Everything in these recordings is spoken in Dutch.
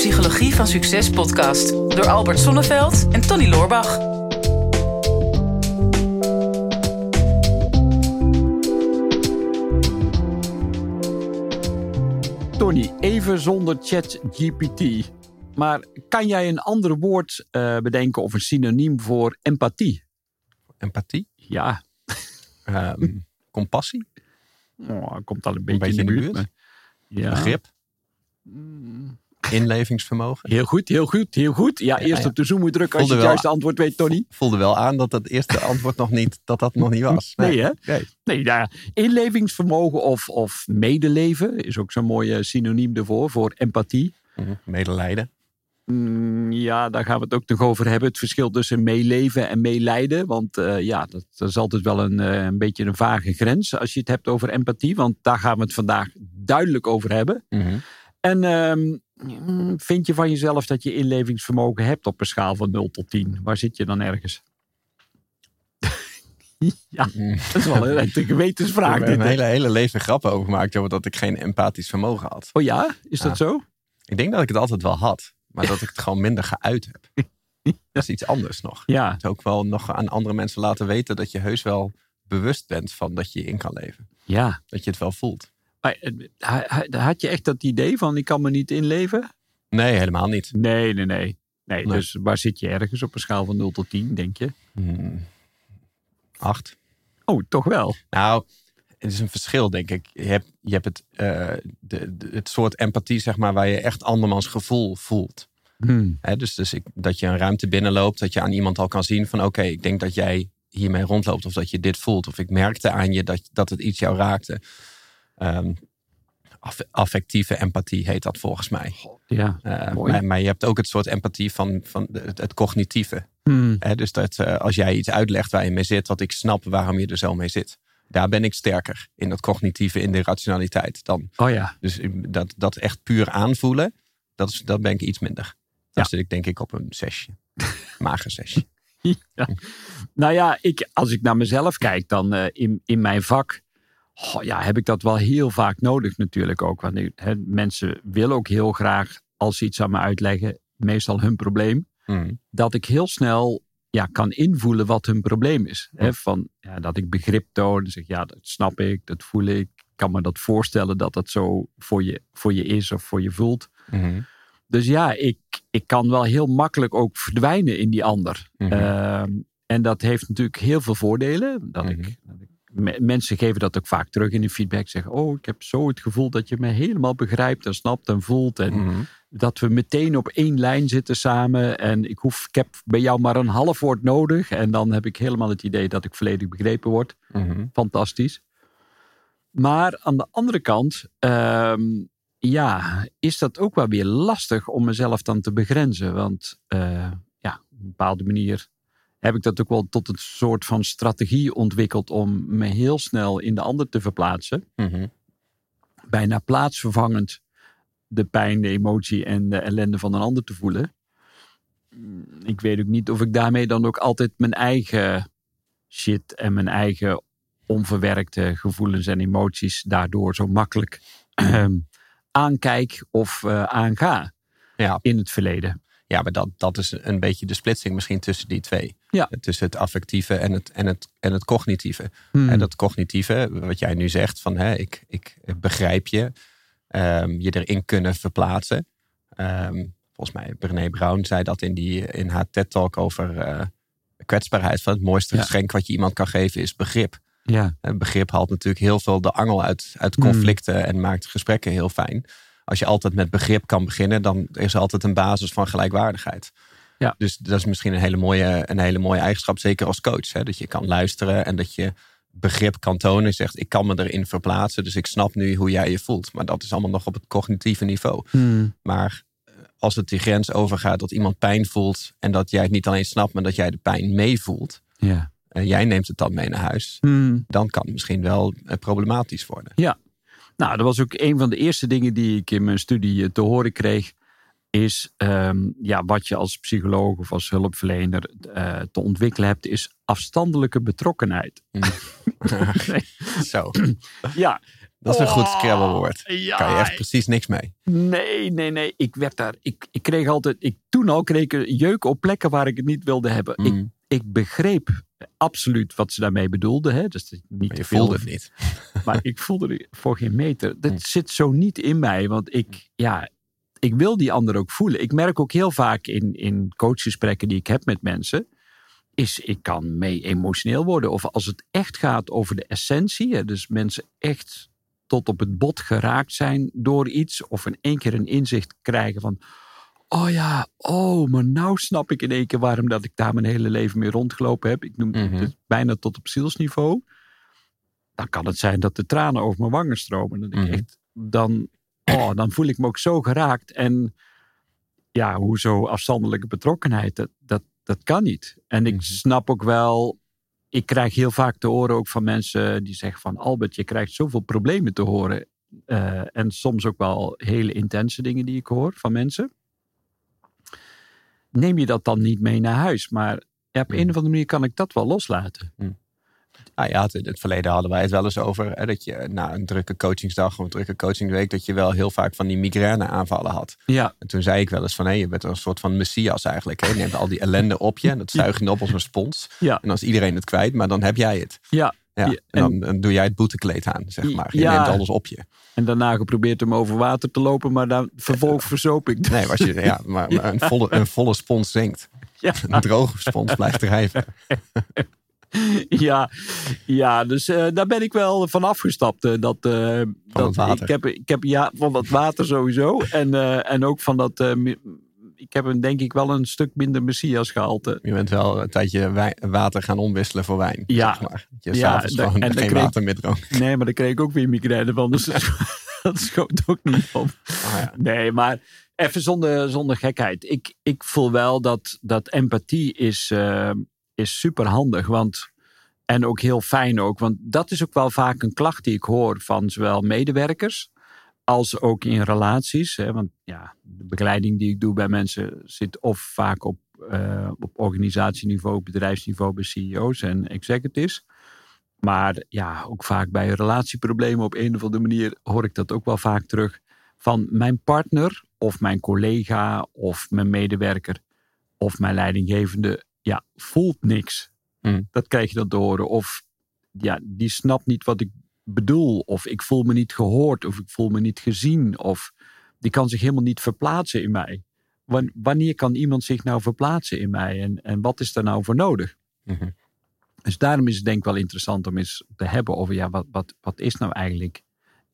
Psychologie van Succes podcast door Albert Sonneveld en Tony Loorbach. Tony, even zonder ChatGPT. Maar kan jij een ander woord uh, bedenken of een synoniem voor empathie? Empathie? Ja. Um, compassie? Oh, komt al een beetje, een beetje in de buurt. buurt. Ja. Begrip? Mm. Inlevingsvermogen? Heel goed, heel goed, heel goed. Ja, eerst op de zoom moet drukken als je het juiste antwoord weet, Tony. Voelde wel aan dat dat eerste antwoord nog niet, dat dat nog niet was. Nee, nee hè? Nee, nee ja, inlevingsvermogen of, of medeleven is ook zo'n mooie synoniem ervoor, voor empathie. Mhm, medelijden. Mm, ja, daar gaan we het ook nog over hebben. Het verschil tussen meeleven en meelijden. Want uh, ja, dat, dat, is altijd wel een, uh, een beetje een vage grens als je het hebt over empathie. Want daar gaan we het vandaag duidelijk over hebben. Mm -hmm. En um, vind je van jezelf dat je inlevingsvermogen hebt op een schaal van 0 tot 10? Waar zit je dan ergens? ja, dat is wel een gewetensvraag. Ik heb een hele, hele leven grappen over gemaakt over dat ik geen empathisch vermogen had. Oh ja? Is dat zo? Ik denk dat ik het altijd wel had. Maar dat ik het gewoon minder geuit heb. Dat is iets anders nog. Ja. Het ook wel nog aan andere mensen laten weten dat je heus wel bewust bent van dat je in kan leven. Ja. Dat je het wel voelt. Maar, eh, had je echt dat idee van ik kan me niet inleven? Nee, helemaal niet. Nee, nee, nee. Nee, dus waar zit je ergens op een schaal van 0 tot 10, denk je? Hmm. Acht. Oh, toch wel? Nou, het is een verschil, denk ik. Je hebt, je hebt het, uh, de, het soort empathie, zeg maar, waar je echt andermans gevoel voelt. Hmm. dus dus ik, dat je een ruimte binnenloopt, dat je aan iemand al kan zien van oké, ik denk dat jij hiermee rondloopt of dat je dit voelt. Of ik merkte aan je dat, dat het iets jou raakte. Um, affectieve empathie heet dat volgens mij. Ja, uh, maar, maar, je hebt ook het soort empathie van, van het, het cognitieve. Hmm. dus dat uh, als jij iets uitlegt waar je mee zit, wat ik snap waarom je er zo mee zit daar ben ik sterker in dat cognitieve, in de rationaliteit dan. Oh ja. Dus dat, dat echt puur aanvoelen, dat, is, dat ben ik iets minder. Dan zit ik denk ik op een zesje. Mager zesje. Ja. Nou ja, ik, als ik naar mezelf kijk, dan in, in mijn vak oh ja, heb ik dat wel heel vaak nodig natuurlijk ook. Want mensen willen ook heel graag, als ze iets aan me uitleggen, meestal hun probleem, mm. dat ik heel snel ja, kan invoelen wat hun probleem is. Hè? Van, ja, dat ik begrip toon. Zeg, ja, dat snap ik, dat voel ik. Ik kan me dat voorstellen dat dat zo voor je, voor je is of voor je voelt. Mhm. Dus ja, ik, ik kan wel heel makkelijk ook verdwijnen in die ander. Mhm. Ehm, en dat heeft natuurlijk heel veel voordelen. Dat, ik, mhm. dat ik, mensen geven dat ook vaak terug in de feedback. Zeggen, oh, ik heb zo het gevoel dat je me helemaal begrijpt en snapt en voelt. En dat we meteen op één lijn zitten samen. En ik, hoef, ik heb bij jou maar een half woord nodig. En dan heb ik helemaal het idee dat ik volledig begrepen word. Mhm. Fantastisch. Maar aan de andere kant, ehm, ja, is dat ook wel weer lastig om mezelf dan te begrenzen. Want uh, ja, op een bepaalde manier heb ik dat ook wel tot een soort van strategie ontwikkeld om me heel snel in de ander te verplaatsen. Mhm. Bijna plaatsvervangend de pijn, de emotie en de ellende van een ander te voelen. Ik weet ook niet of ik daarmee dan ook altijd mijn eigen shit en mijn eigen onverwerkte gevoelens en emoties daardoor zo makkelijk ehm, aankijk of uh, aanga ja. in het verleden. Ja, maar dat, dat is een beetje de splitsing misschien tussen die twee. Ja. Tussen het affectieve en het, en het, en het cognitieve. Hmm. En dat cognitieve, wat jij nu zegt, van hè, ik, ik begrijp je, um, je erin kunnen verplaatsen. Um, volgens mij, Brené Brown zei dat in, die, in haar TED-talk over uh, kwetsbaarheid. Van het mooiste geschenk wat je iemand kan geven is begrip. Ja. begrip haalt natuurlijk heel veel de angel uit, uit hmm. conflicten en maakt gesprekken heel fijn. Als je altijd met begrip kan beginnen, dan is er altijd een basis van gelijkwaardigheid. Ja. Dus dat is misschien een hele mooie, een hele mooie eigenschap, zeker als coach. Hè? Dat je kan luisteren en dat je begrip kan tonen. Zegt, ik kan me erin verplaatsen, dus ik snap nu hoe jij je voelt. Maar dat is allemaal nog op het cognitieve niveau. Hmm. Maar eh, als het die grens overgaat dat iemand pijn voelt... en dat jij het niet alleen snapt, maar dat jij de pijn meevoelt... Ja. en jij neemt het dan mee naar huis... Hmm. dan kan het misschien wel eh, problematisch worden. Ja, nou, dat was ook een van de eerste dingen die ik in mijn studie eh, te horen kreeg is um, ja, wat je als psycholoog of als hulpverlener uh, te ontwikkelen hebt, is afstandelijke betrokkenheid. Mm. Zo. ja, Dat is een goed scrabblewoord. Ja, kan je echt precies niks mee. Nee, nee, nee. Ik werd daar. Ik, ik kreeg altijd. Ik, toen al kreeg ik jeuk op plekken waar ik het niet wilde hebben. Ik, mm. ik begreep absoluut wat ze daarmee bedoelde. Hè? Dus niet te voelde het niet. Maar ik voelde het voor geen meter. Dat mm. zit zo niet in mij. Want ik, ja, ik wil die ander ook voelen. Ik merk ook heel vaak in, in coachgesprekken die ik heb met mensen is ik kan mee emotioneel worden. Of als het echt gaat over de essentie, dus mensen echt tot op het bot geraakt zijn door iets, of in één keer een inzicht krijgen van, oh ja, oh, maar nou snap ik in één keer waarom dat ik daar mijn hele leven mee rondgelopen heb. Ik noem het mhm. bijna tot op zielsniveau. Dan kan het zijn dat de tranen over mijn wangen stromen. Dan, mm echt, dan, oh, dan voel ik me ook zo geraakt. En ja, hoe zo afstandelijke betrokkenheid, dat, dat, dat kan niet. En ik mhm. snap ook wel, ik krijg heel vaak te horen ook van mensen die zeggen van Albert, je krijgt zoveel problemen te horen. Uh, en soms ook wel hele intense dingen die ik hoor van mensen. Neem je dat dan niet mee naar huis? Maar ja, op een mhm. of andere manier kan ik dat wel loslaten. Mm. Ah ja, in het verleden hadden wij het wel eens over hè, dat je na een drukke coachingsdag of een drukke coachingweek, dat je wel heel vaak van die migraine aanvallen had. Ja. En toen zei ik wel eens van hé, je bent een soort van messias eigenlijk. Hè? Je neemt al die ellende op je en dat zuig je op als een spons. Ja. En dan is iedereen het kwijt, maar dan heb jij het. Ja. Ja, en, dan, doe jij het boetekleed aan, zeg maar. Je neemt alles op je. En daarna geprobeerd om over water te lopen, maar dan vervolgens verzoop ik. Nee, was je, ja, maar, maar een, volle, een volle spons zinkt. Ja. Een droge spons blijft drijven. ja, ja, dus uh, daar ben ik wel van afgestapt. Uh, dat, uh, dat, Ik heb, ik heb ja, van dat water sowieso. En, en ook van dat. ik heb een, denk ik wel een stuk minder messias gehalte. Je bent wel een tijdje water gaan omwisselen voor wijn. Ja, zeg maar. Je ja, gewoon en geen water meer dronk. Nee, maar daar kreeg ik ook weer migraine van. Dus dat schoot ook niet op. Oh, ja. Nee, maar even zonder, zonder gekheid. Ik, ik voel wel dat, dat empathie is is super handig. Want, en ook heel fijn ook. Want dat is ook wel vaak een klacht die ik hoor van zowel medewerkers als ook in relaties. Hè, want ja, de begeleiding die ik doe bij mensen zit of vaak op, uh, op organisatieniveau, bedrijfsniveau bij CEO's en executives. Maar ja, ook vaak bij relatieproblemen op een of andere manier hoor ik dat ook wel vaak terug. Van mijn partner of mijn collega of mijn medewerker of mijn leidinggevende ja, voelt niks. Mm. Dat krijg je dan te horen. Of ja, die snapt niet wat ik bedoel. Of ik voel me niet gehoord. Of ik voel me niet gezien. Of die kan zich helemaal niet verplaatsen in mij. Wanneer kan iemand zich nou verplaatsen in mij? En, en wat is daar nou voor nodig? Mhm. Dus daarom is het denk ik wel interessant om eens te hebben over ja, wat, wat, wat is nou eigenlijk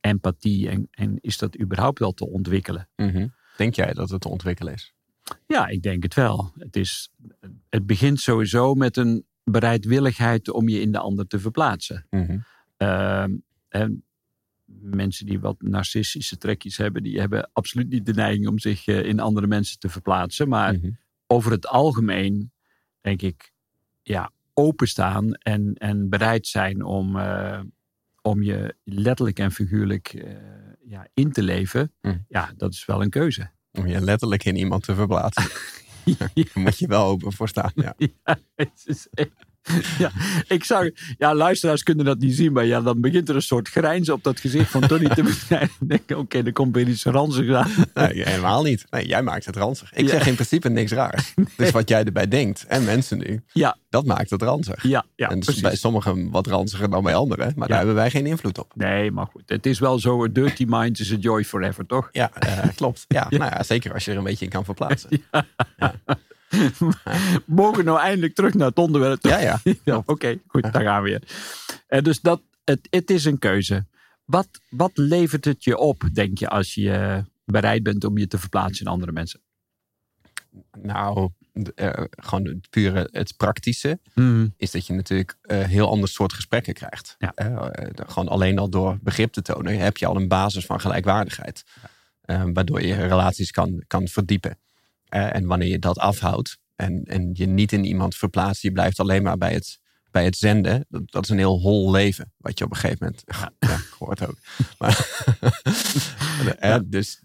empathie en, en is dat überhaupt wel te ontwikkelen? Mhm. Denk jij dat het te ontwikkelen is? Ja, ik denk het wel. Het, is, het begint sowieso met een bereidwilligheid om je in de ander te verplaatsen. Mm mensen die wat narcistische trekjes hebben, die hebben absoluut niet de neiging om zich eh, in andere mensen te verplaatsen. Maar mhm. over het algemeen denk ik, ja, openstaan en, en bereid zijn om, uh, om je letterlijk en figuurlijk uh, ja, in te leven. Mhm. Ja, dat is wel een keuze. Om je letterlijk in iemand te verplaatsen. ja. Daar moet je wel open voor staan. Ja, ja het is echt, ja, ik zag, ja, luisteraars kunnen dat niet zien, maar ja, dan begint er een soort grijns op dat gezicht van Tony te denk, oké, er komt weer iets ranzigs aan. Nee, helemaal niet. Nee, jij maakt het ranzig. Ik zeg in principe niks raars. Dus wat jij erbij denkt, en mensen nu, ja. dat maakt het ranzig. Ja, ja en dus bij sommigen wat ranziger dan bij anderen, maar daar hebben wij geen invloed op. Nee, maar goed, het is wel zo, a dirty mind is a joy forever, toch? Ja, uh, klopt. Ja, Nou ja, zeker als je er een beetje in kan verplaatsen. Ja. Mogen nou eindelijk terug naar het onderwerp? Ja, ja. ja Oké, goed, daar gaan we weer. En dus dat, het, het is een keuze. Wat, wat levert het je op, denk je, als je bereid bent om je te verplaatsen in andere mensen? Nou, uh, gewoon het pure het praktische hmm. is dat je natuurlijk uh, heel ander soort gesprekken krijgt. Ja. Uh, gewoon alleen al door begrip te tonen heb je al een basis van gelijkwaardigheid. waardoor je relaties kan, kan verdiepen. Eh, en wanneer je dat afhoudt en, en je niet in iemand verplaatst, je blijft alleen maar bij het, bij het zenden. Dat, dat is een heel hol leven, wat je op een gegeven moment. Ja, ja hoort ook. Maar, ja. dus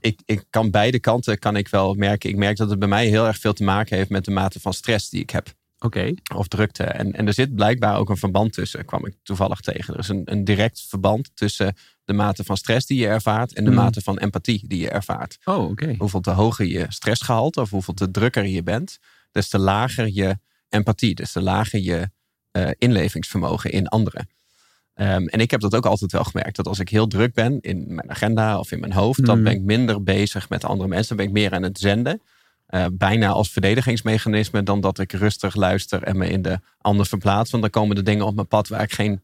ik, ik kan beide kanten kan ik wel merken. Ik merk dat het bij mij heel erg veel te maken heeft met de mate van stress die ik heb Oké. Of drukte. En, en er zit blijkbaar ook een verband tussen, kwam ik toevallig tegen. Er is een, een direct verband tussen de mate van stress die je ervaart en de hmm. mate van empathie die je ervaart. Oh, oké. Hoeveel te hoger je stressgehalte of hoeveel te drukker je bent, des te lager je empathie, des te lager je uh, inlevingsvermogen in anderen. Ehm, en ik heb dat ook altijd wel gemerkt. Dat als ik heel druk ben in mijn agenda of in mijn hoofd, dan hmm. ben ik minder bezig met andere mensen. Dan ben ik meer aan het zenden. Uh, bijna als verdedigingsmechanisme dan dat ik rustig luister en me in de ander verplaats. Want dan komen de dingen op mijn pad waar ik geen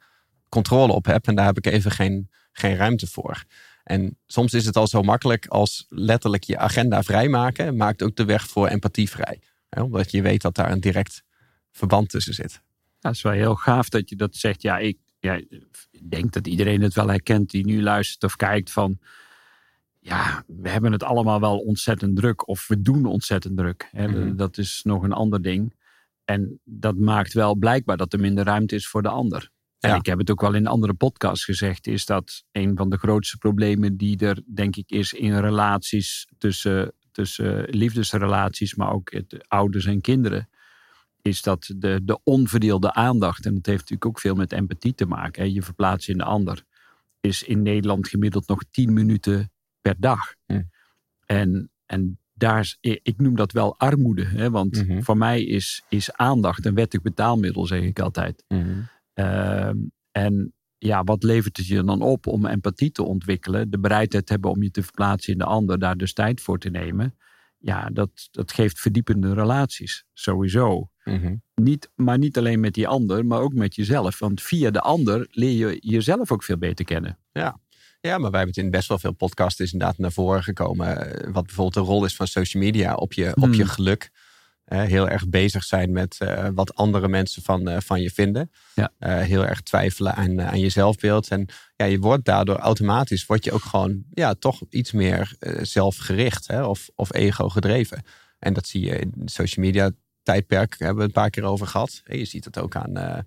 controle op heb. En daar heb ik even geen, geen ruimte voor. En soms is het al zo makkelijk als letterlijk je agenda vrijmaken, maakt ook de weg voor empathie vrij. omdat je weet dat daar een direct verband tussen zit. Ja, dat is wel heel gaaf dat je dat zegt. Ja, ik, ja, ik denk dat iedereen het wel herkent die nu luistert of kijkt van ja, we hebben het allemaal wel ontzettend druk. Of we doen ontzettend druk. Hè. Mhm. Dat is nog een ander ding. En dat maakt wel blijkbaar dat er minder ruimte is voor de ander. En ik heb het ook wel in andere podcasts gezegd, is dat een van de grootste problemen die er denk ik is in relaties tussen, tussen liefdesrelaties, maar ook het, ouders en kinderen, is dat de, de onverdeelde aandacht, en dat heeft natuurlijk ook veel met empathie te maken, hè, je verplaatst in de ander, is in Nederland gemiddeld nog 10 minuten per dag. En, en daar, ik noem dat wel armoede. Hè? Want mhm. voor mij is, is aandacht een wettig betaalmiddel, zeg ik altijd. Ehm, en ja, wat levert het je dan op om empathie te ontwikkelen? De bereidheid hebben om je te verplaatsen in de ander, daar dus tijd voor te nemen. Ja, dat, dat geeft verdiepende relaties, sowieso. Mhm. niet, maar niet alleen met die ander, maar ook met jezelf. Want via de ander leer je jezelf ook veel beter kennen. Ja, ja, maar wij hebben het in best wel veel podcasts inderdaad naar voren gekomen. Eh, wat bijvoorbeeld de rol is van social media op je, op je hmm. geluk. Heel erg bezig zijn met uh, wat andere mensen van, uh, van je vinden. Ja. heel erg twijfelen aan, aan je zelfbeeld. En ja, je wordt daardoor automatisch, word je ook gewoon ja, toch iets meer zelfgericht hè, of, of ego gedreven. En dat zie je in social media tijdperk, hebben we het een paar keer over gehad. Je ziet het ook aan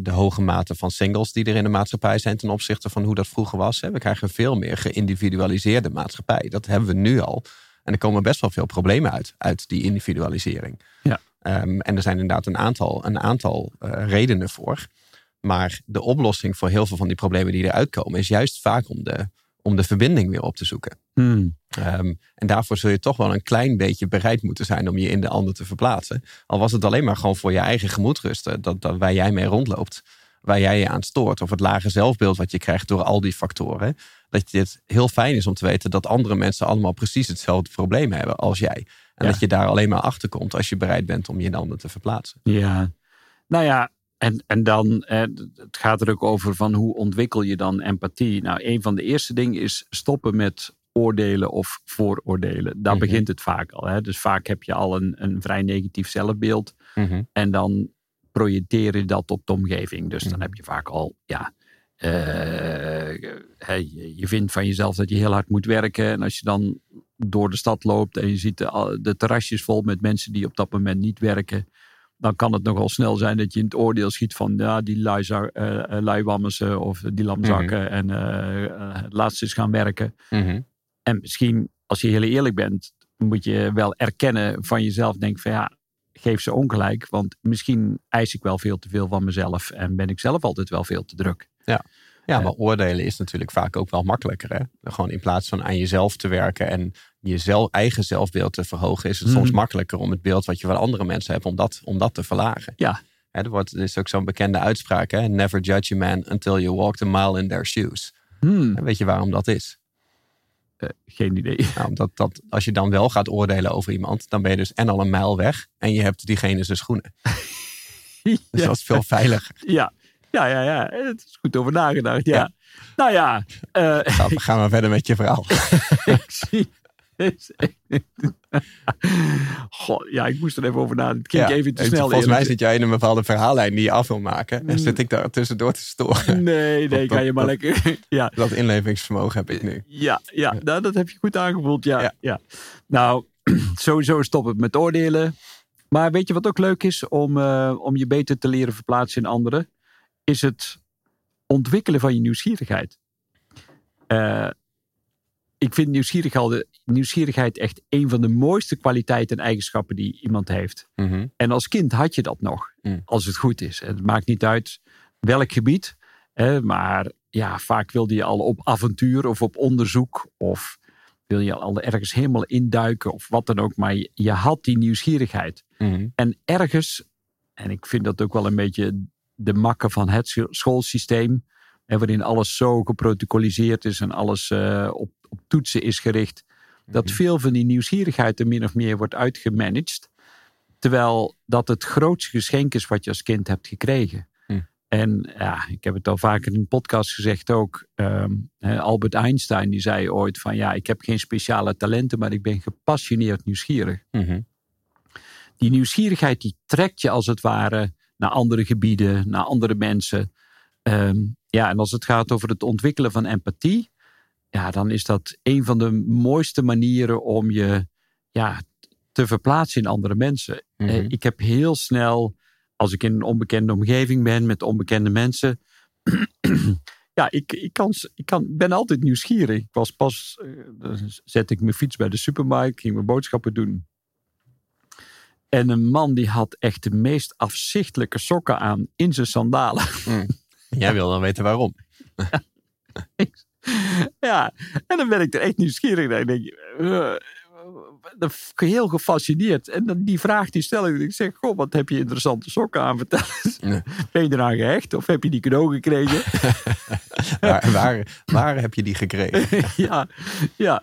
de hoge mate van singles die er in de maatschappij zijn ten opzichte van hoe dat vroeger was. We krijgen veel meer geïndividualiseerde maatschappij. Dat hebben we nu al. En er komen best wel veel problemen uit, uit die individualisering. Ja. Um, en er zijn inderdaad een aantal, een aantal uh, redenen voor. Maar de oplossing voor heel veel van die problemen die eruit komen, is juist vaak om de om de verbinding weer op te zoeken. Hmm. Ehm, en daarvoor zul je toch wel een klein beetje bereid moeten zijn om je in de ander te verplaatsen. Al was het alleen maar gewoon voor je eigen gemoedrusten, dat, dat waar jij mee rondloopt, waar jij je aan stoort, of het lage zelfbeeld wat je krijgt door al die factoren. Dat dit heel fijn is om te weten dat andere mensen allemaal precies hetzelfde probleem hebben als jij. En dat je daar alleen maar achter komt als je bereid bent om je in de ander te verplaatsen. Ja, nou ja, en, en dan, eh, het gaat er ook over van hoe ontwikkel je dan empathie. Nou, een van de eerste dingen is stoppen met oordelen of vooroordelen. Daar mhm. begint het vaak al. Hè? Dus vaak heb je al een, een vrij negatief zelfbeeld. Mhm. En dan projecteer je dat op de omgeving. Dus dan mhm. heb je vaak al, ja, uh, je vindt van jezelf dat je heel hard moet werken. En als je dan door de stad loopt en je ziet de, de terrasjes vol met mensen die op dat moment niet werken dan kan het nogal snel zijn dat je in het oordeel schiet van ja, die luiwammers uh, of die lamzakken mhm. en uh, het laatste is gaan werken. Mhm. En misschien, als je heel eerlijk bent, moet je wel erkennen van jezelf, denk van ja, geef ze ongelijk, want misschien eis ik wel veel te veel van mezelf en ben ik zelf altijd wel veel te druk. Ja. Ja, maar oordelen is natuurlijk vaak ook wel makkelijker. Hè? Gewoon in plaats van aan jezelf te werken en je zelf, eigen zelfbeeld te verhogen, is het soms mhm. makkelijker om het beeld wat je van andere mensen hebt, om dat, om dat te verlagen. Ja. Hè, er, wordt, er is ook zo'n bekende uitspraak: hè? Never judge a man until you walked a mile in their shoes. Hmm. weet je waarom dat is? Uh, geen idee. Nou, omdat dat, als je dan wel gaat oordelen over iemand, dan ben je dus en al een mijl weg en je hebt diegene zijn schoenen. Dus dat is veel veiliger. Ja, ja, ja, ja. Het is goed over nagedacht. Ja. Nou ja. Uh, gaan, we, verder met je verhaal. ik zie. God, ja, ik moest er even over nadenken. Het ging even te snel. Volgens mij zit jij in een bepaalde verhaallijn die je af wil maken. En zit ik daar tussendoor te storen. Nee, nee, kan je maar lekker. ja. Dat inlevingsvermogen heb ik nu. Ja, ja nou, dat heb je goed aangevoeld. Ja, ja. Nou, sowieso stop het met oordelen. Maar weet je wat ook leuk is om, uh, om je beter te leren verplaatsen in anderen? Is het ontwikkelen van je nieuwsgierigheid. Uh, ik vind nieuwsgierigheid, nieuwsgierigheid echt een van de mooiste kwaliteiten en eigenschappen die iemand heeft. Mhm. En als kind had je dat nog, Mm. als het goed is. Het maakt niet uit welk gebied, hè, maar ja, vaak wilde je al op avontuur of op onderzoek of wil je al ergens helemaal induiken of wat dan ook. Maar je, je had die nieuwsgierigheid. Mhm. En ergens, en ik vind dat ook wel een beetje de makken van het scho- schoolsysteem, hè, waarin alles zo geprotocoliseerd is en alles eh, op, op toetsen is gericht, dat Mhm. veel van die nieuwsgierigheid er min of meer wordt uitgemanaged. Terwijl dat het grootste geschenk is wat je als kind hebt gekregen. Hm. En ja, ik heb het al vaker in een podcast gezegd ook. ehm, Albert Einstein die zei ooit van ja, ik heb geen speciale talenten, maar ik ben gepassioneerd nieuwsgierig Mhm. die nieuwsgierigheid die trekt je als het ware naar andere gebieden, naar andere mensen. Ehm, ja, en als het gaat over het ontwikkelen van empathie, ja, dan is dat een van de mooiste manieren om je ja, te verplaatsen in andere mensen. Mhm. Eh, ik heb heel snel, als ik in een onbekende omgeving ben met onbekende mensen. ja, ik, ik, kan, ik kan, ben altijd nieuwsgierig. Ik was pas, eh, zet ik mijn fiets bij de supermarkt, ging mijn boodschappen doen. En een man die had echt de meest afzichtelijke sokken aan in zijn sandalen. Jij wil dan weten waarom. ja, en dan ben ik er echt nieuwsgierig naar. Ik denk, dan f- heel gefascineerd. En dan die vraag die stel ik. Ik zeg, goh, wat heb je interessante sokken aan? Vertel eens. Ja. Ben je eraan gehecht? Of heb je die cadeau gekregen? Waar, waar, waar heb je die gekregen? ja, ja.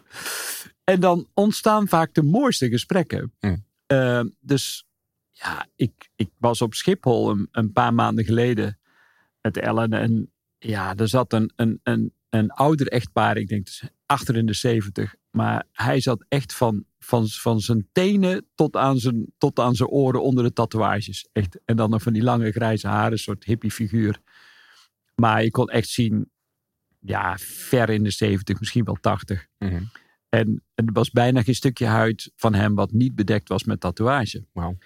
En dan ontstaan vaak de mooiste gesprekken. Mm. Eh, dus ja, ik, ik was op Schiphol een, een paar maanden geleden met Ellen. En ja, er zat een, een, een, een ouder echtpaar, ik denk dus achter in de zeventig. Maar hij zat echt van, van, van zijn tenen tot aan zijn, tot aan zijn oren onder de tatoeages. Echt. En dan nog van die lange grijze haren, soort hippie figuur. Maar je kon echt zien, ja, ver in de zeventig, misschien wel tachtig. Mhm. En er was bijna geen stukje huid van hem wat niet bedekt was met tatoeage. Wauw.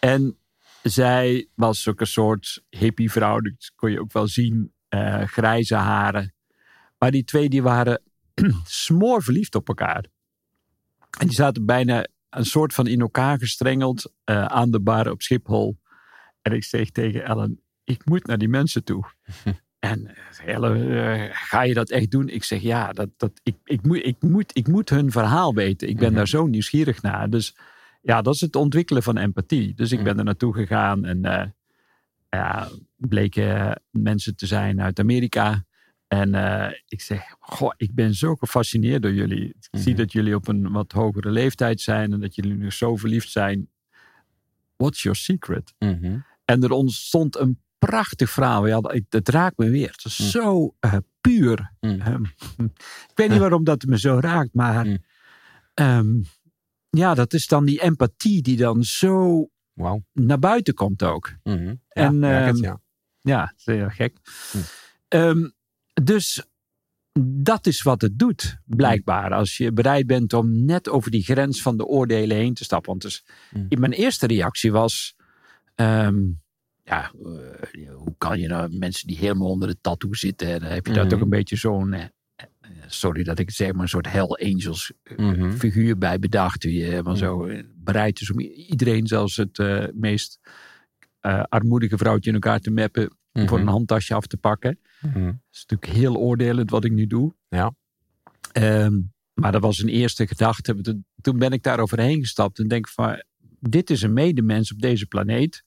En zij was ook een soort hippie vrouw. Dat kon je ook wel zien. eh, grijze haren. Maar die twee die waren smoor verliefd op elkaar. En die zaten bijna een soort van in elkaar gestrengeld eh, aan de bar op Schiphol. En ik zeg tegen Ellen, ik moet naar die mensen toe. En eh, eh, ga je dat echt doen? Ik zeg ja, dat, dat, ik, ik, moet, ik, moet, ik moet hun verhaal weten. Ik ben daar zo nieuwsgierig naar. Dus ja, dat is het ontwikkelen van empathie. Dus ik ben er naartoe gegaan en eh, ja, bleken mensen te zijn uit Amerika. En ik zeg, goh, ik ben zo gefascineerd door jullie. Ik zie Mhm. dat jullie op een wat hogere leeftijd zijn en dat jullie nu zo verliefd zijn. What's your secret? Mhm. En er ontstond een prachtig verhaal. Het raakt me weer. Het is Mm. zo eh, puur. Mm. Ehm, ik weet niet waarom dat me zo raakt, maar Mm. ehm, ja, dat is dan die empathie die dan zo Wauw. naar buiten komt ook. Mhm. Ja, En, merk het, ehm, ja. Ja, heel gek. Ehm, dus dat is wat het doet, blijkbaar. Als je bereid bent om net over die grens van de oordelen heen te stappen. Want dus, Mm. mijn eerste reactie was... ehm, ja, eh, hoe kan je nou mensen die helemaal onder de tattoo zitten... dan heb je daar Mhm. toch een beetje zo'n... eh, eh, sorry dat ik het zeg, maar een soort Hell Angels Mhm. figuur bij bedacht. Die helemaal Mhm. zo bereid is om iedereen zelfs het meest armoedige vrouwtje in elkaar te mappen... voor een Mhm. handtasje af te pakken. Mhm. Dat is natuurlijk heel oordelend wat ik nu doe. Ja. Ehm, maar dat was een eerste gedachte. Toen- Toen ben ik daar overheen gestapt en denk van... Dit is een medemens op deze planeet.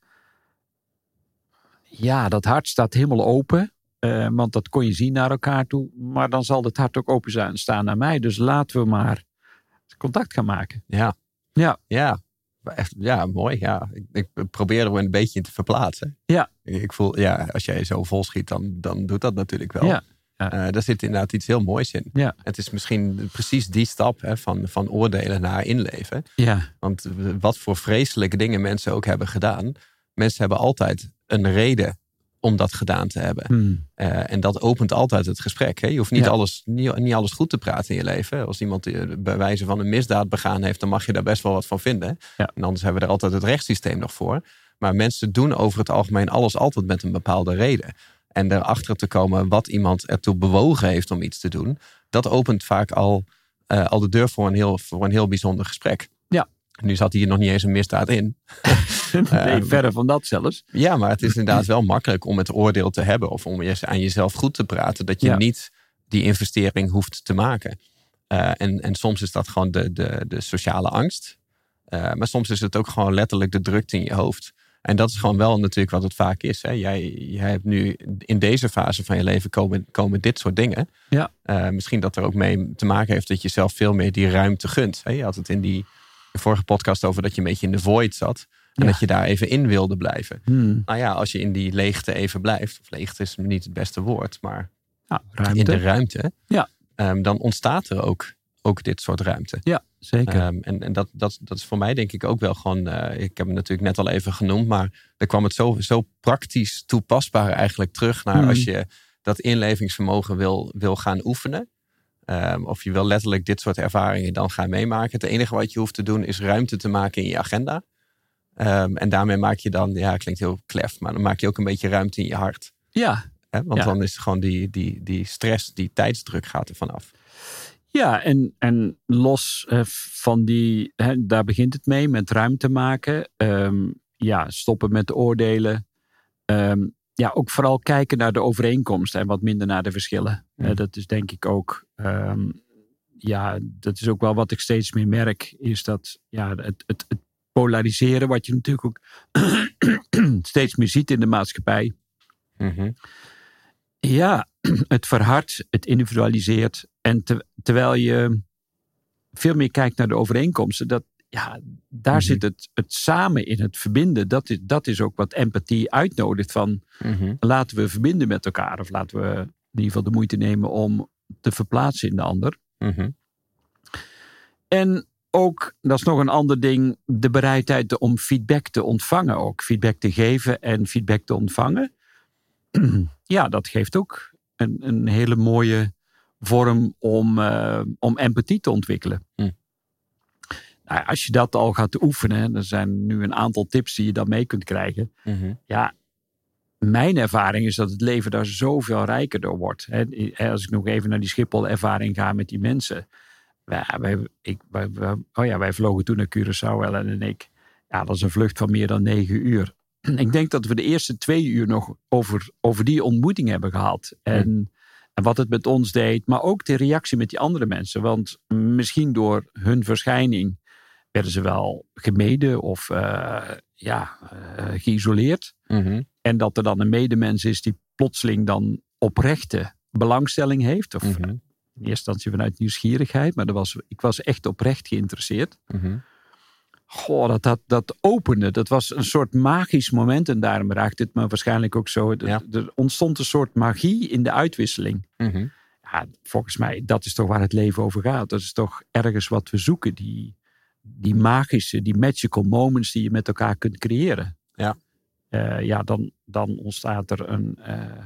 Ja, dat hart staat helemaal open. eh, want dat kon je zien naar elkaar toe. Maar dan zal het hart ook open zijn, staan naar mij. Dus laten we maar contact gaan maken. Ja. Ja. Ja. Echt, ja, mooi. Ja. Ik, ik probeer er een beetje in te verplaatsen. Ja. Ik ik voel, ja, als jij zo vol schiet, dan, dan doet dat natuurlijk wel. Ja. Ja. Eh, daar zit inderdaad iets heel moois in. Ja. Het is misschien precies die stap hè, van, van oordelen naar inleven. Ja, Want wat voor vreselijke dingen mensen ook hebben gedaan. Mensen hebben altijd een reden om dat gedaan te hebben. Hmm. Eh, en dat opent altijd het gesprek. Hè? Je hoeft niet, Ja. alles, niet, niet alles goed te praten in je leven. Als iemand eh, bij wijze van een misdaad begaan heeft, dan mag je daar best wel wat van vinden. Ja. En anders hebben we er altijd het rechtssysteem nog voor. Maar mensen doen over het algemeen alles altijd met een bepaalde reden. En erachter te komen wat iemand ertoe bewogen heeft om iets te doen, dat opent vaak al al de deur voor een, heel, voor een heel bijzonder gesprek. Nu zat hier nog niet eens een misdaad in. nee, ehm, verder van dat zelfs. Ja, maar het is inderdaad wel makkelijk om het oordeel te hebben of om aan jezelf goed te praten. Dat je niet die investering hoeft te maken. Uh, en, en soms is dat gewoon de, de, de sociale angst. Uh, maar soms is het ook gewoon letterlijk de drukte in je hoofd. En dat is gewoon wel natuurlijk wat het vaak is. Hè? Jij, jij hebt nu in deze fase van je leven komen, komen dit soort dingen. Ja. Uh, misschien dat er ook mee te maken heeft dat je zelf veel meer die ruimte gunt. Hè? Je had het in die vorige podcast over dat je een beetje in de void zat. En dat je daar even in wilde blijven. Hmm. Nou ja, als je in die leegte even blijft. Of leegte is niet het beste woord. Maar ja, in de ruimte. Ja. Um, dan ontstaat er ook, ook dit soort ruimte. Ja, zeker. Um, en en dat, dat, dat is voor mij denk ik ook wel gewoon... Uh, ik heb het natuurlijk net al even genoemd. Maar er kwam het zo, zo praktisch toepasbaar eigenlijk terug... naar Hmm. als je dat inlevingsvermogen wil, wil gaan oefenen. Um, of je wil letterlijk dit soort ervaringen dan gaan meemaken. Het enige wat je hoeft te doen is ruimte te maken in je agenda. Um, en daarmee maak je dan, ja, klinkt heel klef, maar dan maak je ook een beetje ruimte in je hart. Ja. Want Ja. dan is gewoon die, die, die stress, die tijdsdruk gaat er vanaf. Ja, en, en los eh, van die, daar begint het mee, met ruimte maken. Ehm, ja, stoppen met oordelen. Ehm, ja, ook vooral kijken naar de overeenkomsten en wat minder naar de verschillen. Eh, dat is denk ik ook, ehm, ja, dat is ook wel wat ik steeds meer merk, is dat ja, het, het, het polariseren, wat je natuurlijk ook steeds meer ziet in de maatschappij. Mhm. Ja, het verhardt, het individualiseert. En te- terwijl je veel meer kijkt naar de overeenkomsten, dat, ja, daar Mhm. zit het, het samen in, het verbinden. Dat is, dat is ook wat empathie uitnodigt van Mhm. laten we verbinden met elkaar. Of laten we in ieder geval de moeite nemen om te verplaatsen in de ander. Mhm. En ook, dat is nog een ander ding, de bereidheid om feedback te ontvangen ook. Feedback te geven en feedback te ontvangen. Ja, dat geeft ook een, een hele mooie vorm om, eh, om empathie te ontwikkelen. Hm. Nou, als je dat al gaat oefenen, er zijn nu een aantal tips die je dan mee kunt krijgen. Mhm. Ja, mijn ervaring is dat het leven daar zoveel rijker door wordt. Als ik nog even naar die Schiphol-ervaring ga met die mensen. Wij, wij, ik, wij, wij- oh ja, wij vlogen toen naar Curaçao, Ellen en ik. Ja, dat is een vlucht van meer dan negen uur. Ik denk dat we de eerste twee uur nog over, over die ontmoeting hebben gehad. En, en wat het met ons deed, maar ook de reactie met die andere mensen. Want misschien door hun verschijning werden ze wel gemeden of eh, ja, eh, geïsoleerd. Mhm. En dat er dan een medemens is die plotseling dan oprechte belangstelling heeft. Of Mhm. in eerste instantie vanuit nieuwsgierigheid, maar was, ik was echt oprecht geïnteresseerd. Mhm. Goh, dat, dat, dat opende. Dat was een soort magisch moment. En daarom raakte het me waarschijnlijk ook zo. Er, Ja. er ontstond een soort magie in de uitwisseling. Mhm. Ja, volgens mij, dat is toch waar het leven over gaat. Dat is toch ergens wat we zoeken. Die, die magische, die magical moments die je met elkaar kunt creëren. Ja. Eh, ja, dan, dan ontstaat er een. eh,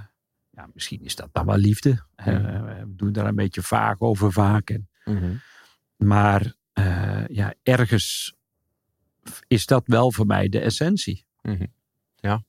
ja, misschien is dat dan wel liefde. Eh, we doen daar een beetje vaag over vaak. En, Mhm. maar ja, ergens is dat wel voor mij de essentie. Mhm. Ja.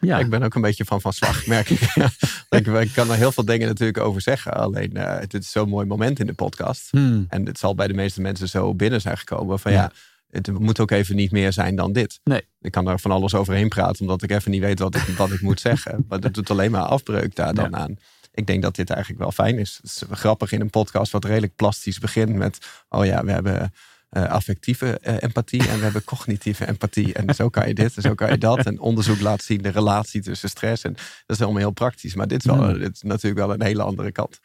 Ja, Ik ben ook een beetje van van slag, merk ik. ik. Ik kan er heel veel dingen natuurlijk over zeggen. Alleen, het is zo'n mooi moment in de podcast. Hmm. En het zal bij de meeste mensen zo binnen zijn gekomen. Van Ja. ja, het moet ook even niet meer zijn dan dit. Nee. Ik kan er van alles overheen praten, omdat ik even niet weet wat ik, wat ik moet zeggen. Maar dat doet alleen maar afbreuk daar dan Ja. aan. Ik denk dat dit eigenlijk wel fijn is. Het is grappig in een podcast wat redelijk plastisch begint met... oh ja, we hebben eh, affectieve eh, empathie en we hebben cognitieve empathie. En zo kan je dit en zo kan je dat. En onderzoek laat zien de relatie tussen stress. En dat is allemaal heel praktisch. Maar dit is, wel, dit is natuurlijk wel een hele andere kant.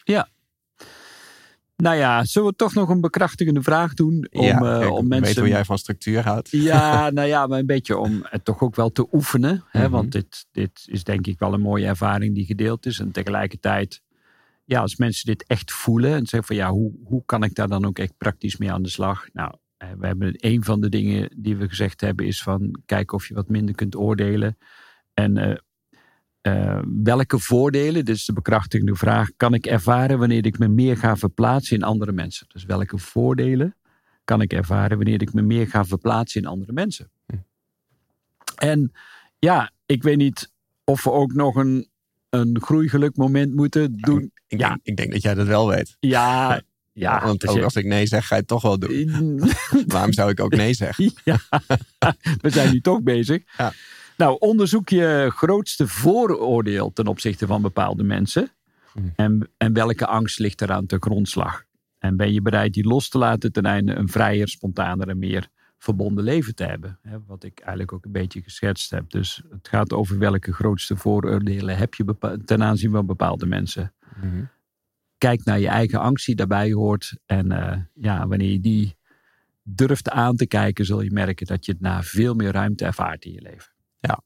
Nou ja, zullen we toch nog een bekrachtigende vraag doen? Om, ja, eh, ik om weet mensen. hoe jij van structuur houdt. Ja, nou ja, maar een beetje om het toch ook wel te oefenen. Hè? Mhm. Want dit, dit is denk ik wel een mooie ervaring die gedeeld is. En tegelijkertijd, ja, als mensen dit echt voelen en zeggen van ja, hoe, hoe kan ik daar dan ook echt praktisch mee aan de slag? Nou, eh, we hebben een van de dingen die we gezegd hebben is van kijk of je wat minder kunt oordelen. En eh, eh, welke voordelen, dit is de bekrachtigende vraag, kan ik ervaren wanneer ik me meer ga verplaatsen in andere mensen? Dus welke voordelen kan ik ervaren wanneer ik me meer ga verplaatsen in andere mensen? Hm. En ja, ik weet niet of we ook nog een, een groeigeluk moment moeten doen. Ik, Ja. denk, ik denk dat jij dat wel weet. Ja, Ja, want ook als ik nee zeg, ga je het toch wel doen. Waarom zou ik ook nee zeggen? Ja, we zijn nu toch bezig. Ja. Nou, onderzoek je grootste vooroordeel ten opzichte van bepaalde mensen. Hmm. En, en welke angst ligt eraan ten grondslag? En ben je bereid die los te laten ten einde een vrijer, spontaner en meer verbonden leven te hebben? Wat ik eigenlijk ook een beetje geschetst heb. Dus het gaat over welke grootste vooroordelen heb je ten aanzien van bepaalde mensen. Mm Kijk naar je eigen angst die daarbij hoort. En uh, ja, wanneer je die durft aan te kijken, zul je merken dat je het na veel meer ruimte ervaart in je leven. Ja,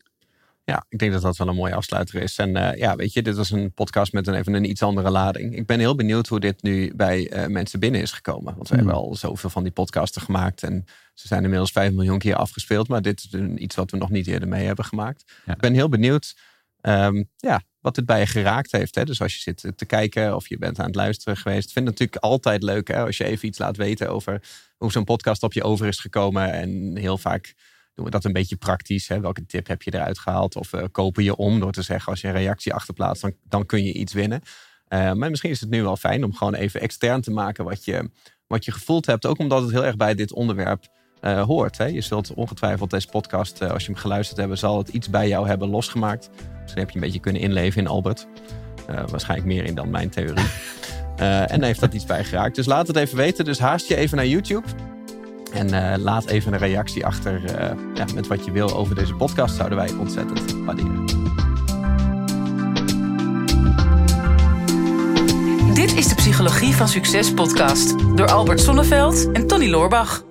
ja, ik denk dat dat wel een mooie afsluiter is. En uh, ja, weet je, dit was een podcast met een, even een iets andere lading. Ik ben heel benieuwd hoe dit nu bij uh, mensen binnen is gekomen. Want we hebben hmm. al zoveel van die podcasten gemaakt. En ze zijn inmiddels 5 miljoen keer afgespeeld. Maar dit is iets wat we nog niet eerder mee hebben gemaakt. Ik ben heel benieuwd um, ja, wat het bij je geraakt heeft. Hè? Dus als je zit te kijken of je bent aan het luisteren geweest. Ik vind het natuurlijk altijd leuk hè, als je even iets laat weten over hoe zo'n podcast op je over is gekomen. En heel vaak doen we dat een beetje praktisch. Hè? Welke tip heb je eruit gehaald? Of uh, kopen je om door te zeggen als je een reactie achterplaatst, dan, dan kun je iets winnen. Uh, maar misschien is het nu wel fijn om gewoon even extern te maken wat je, wat je gevoeld hebt. Ook omdat het heel erg bij dit onderwerp uh, hoort. Hè? Je zult ongetwijfeld deze podcast, als je hem geluisterd hebt, zal het iets bij jou hebben losgemaakt. Misschien heb je een beetje kunnen inleven in Albert. waarschijnlijk meer in dan mijn theorie. en heeft dat iets bij geraakt. Dus laat het even weten. Dus haast je even naar YouTube. En uh, laat even een reactie achter ja, met wat je wil over deze podcast. Zouden wij ontzettend waarderen. Dit is de Psychologie van Succes podcast door Albert Sonneveld en Tony Loorbach.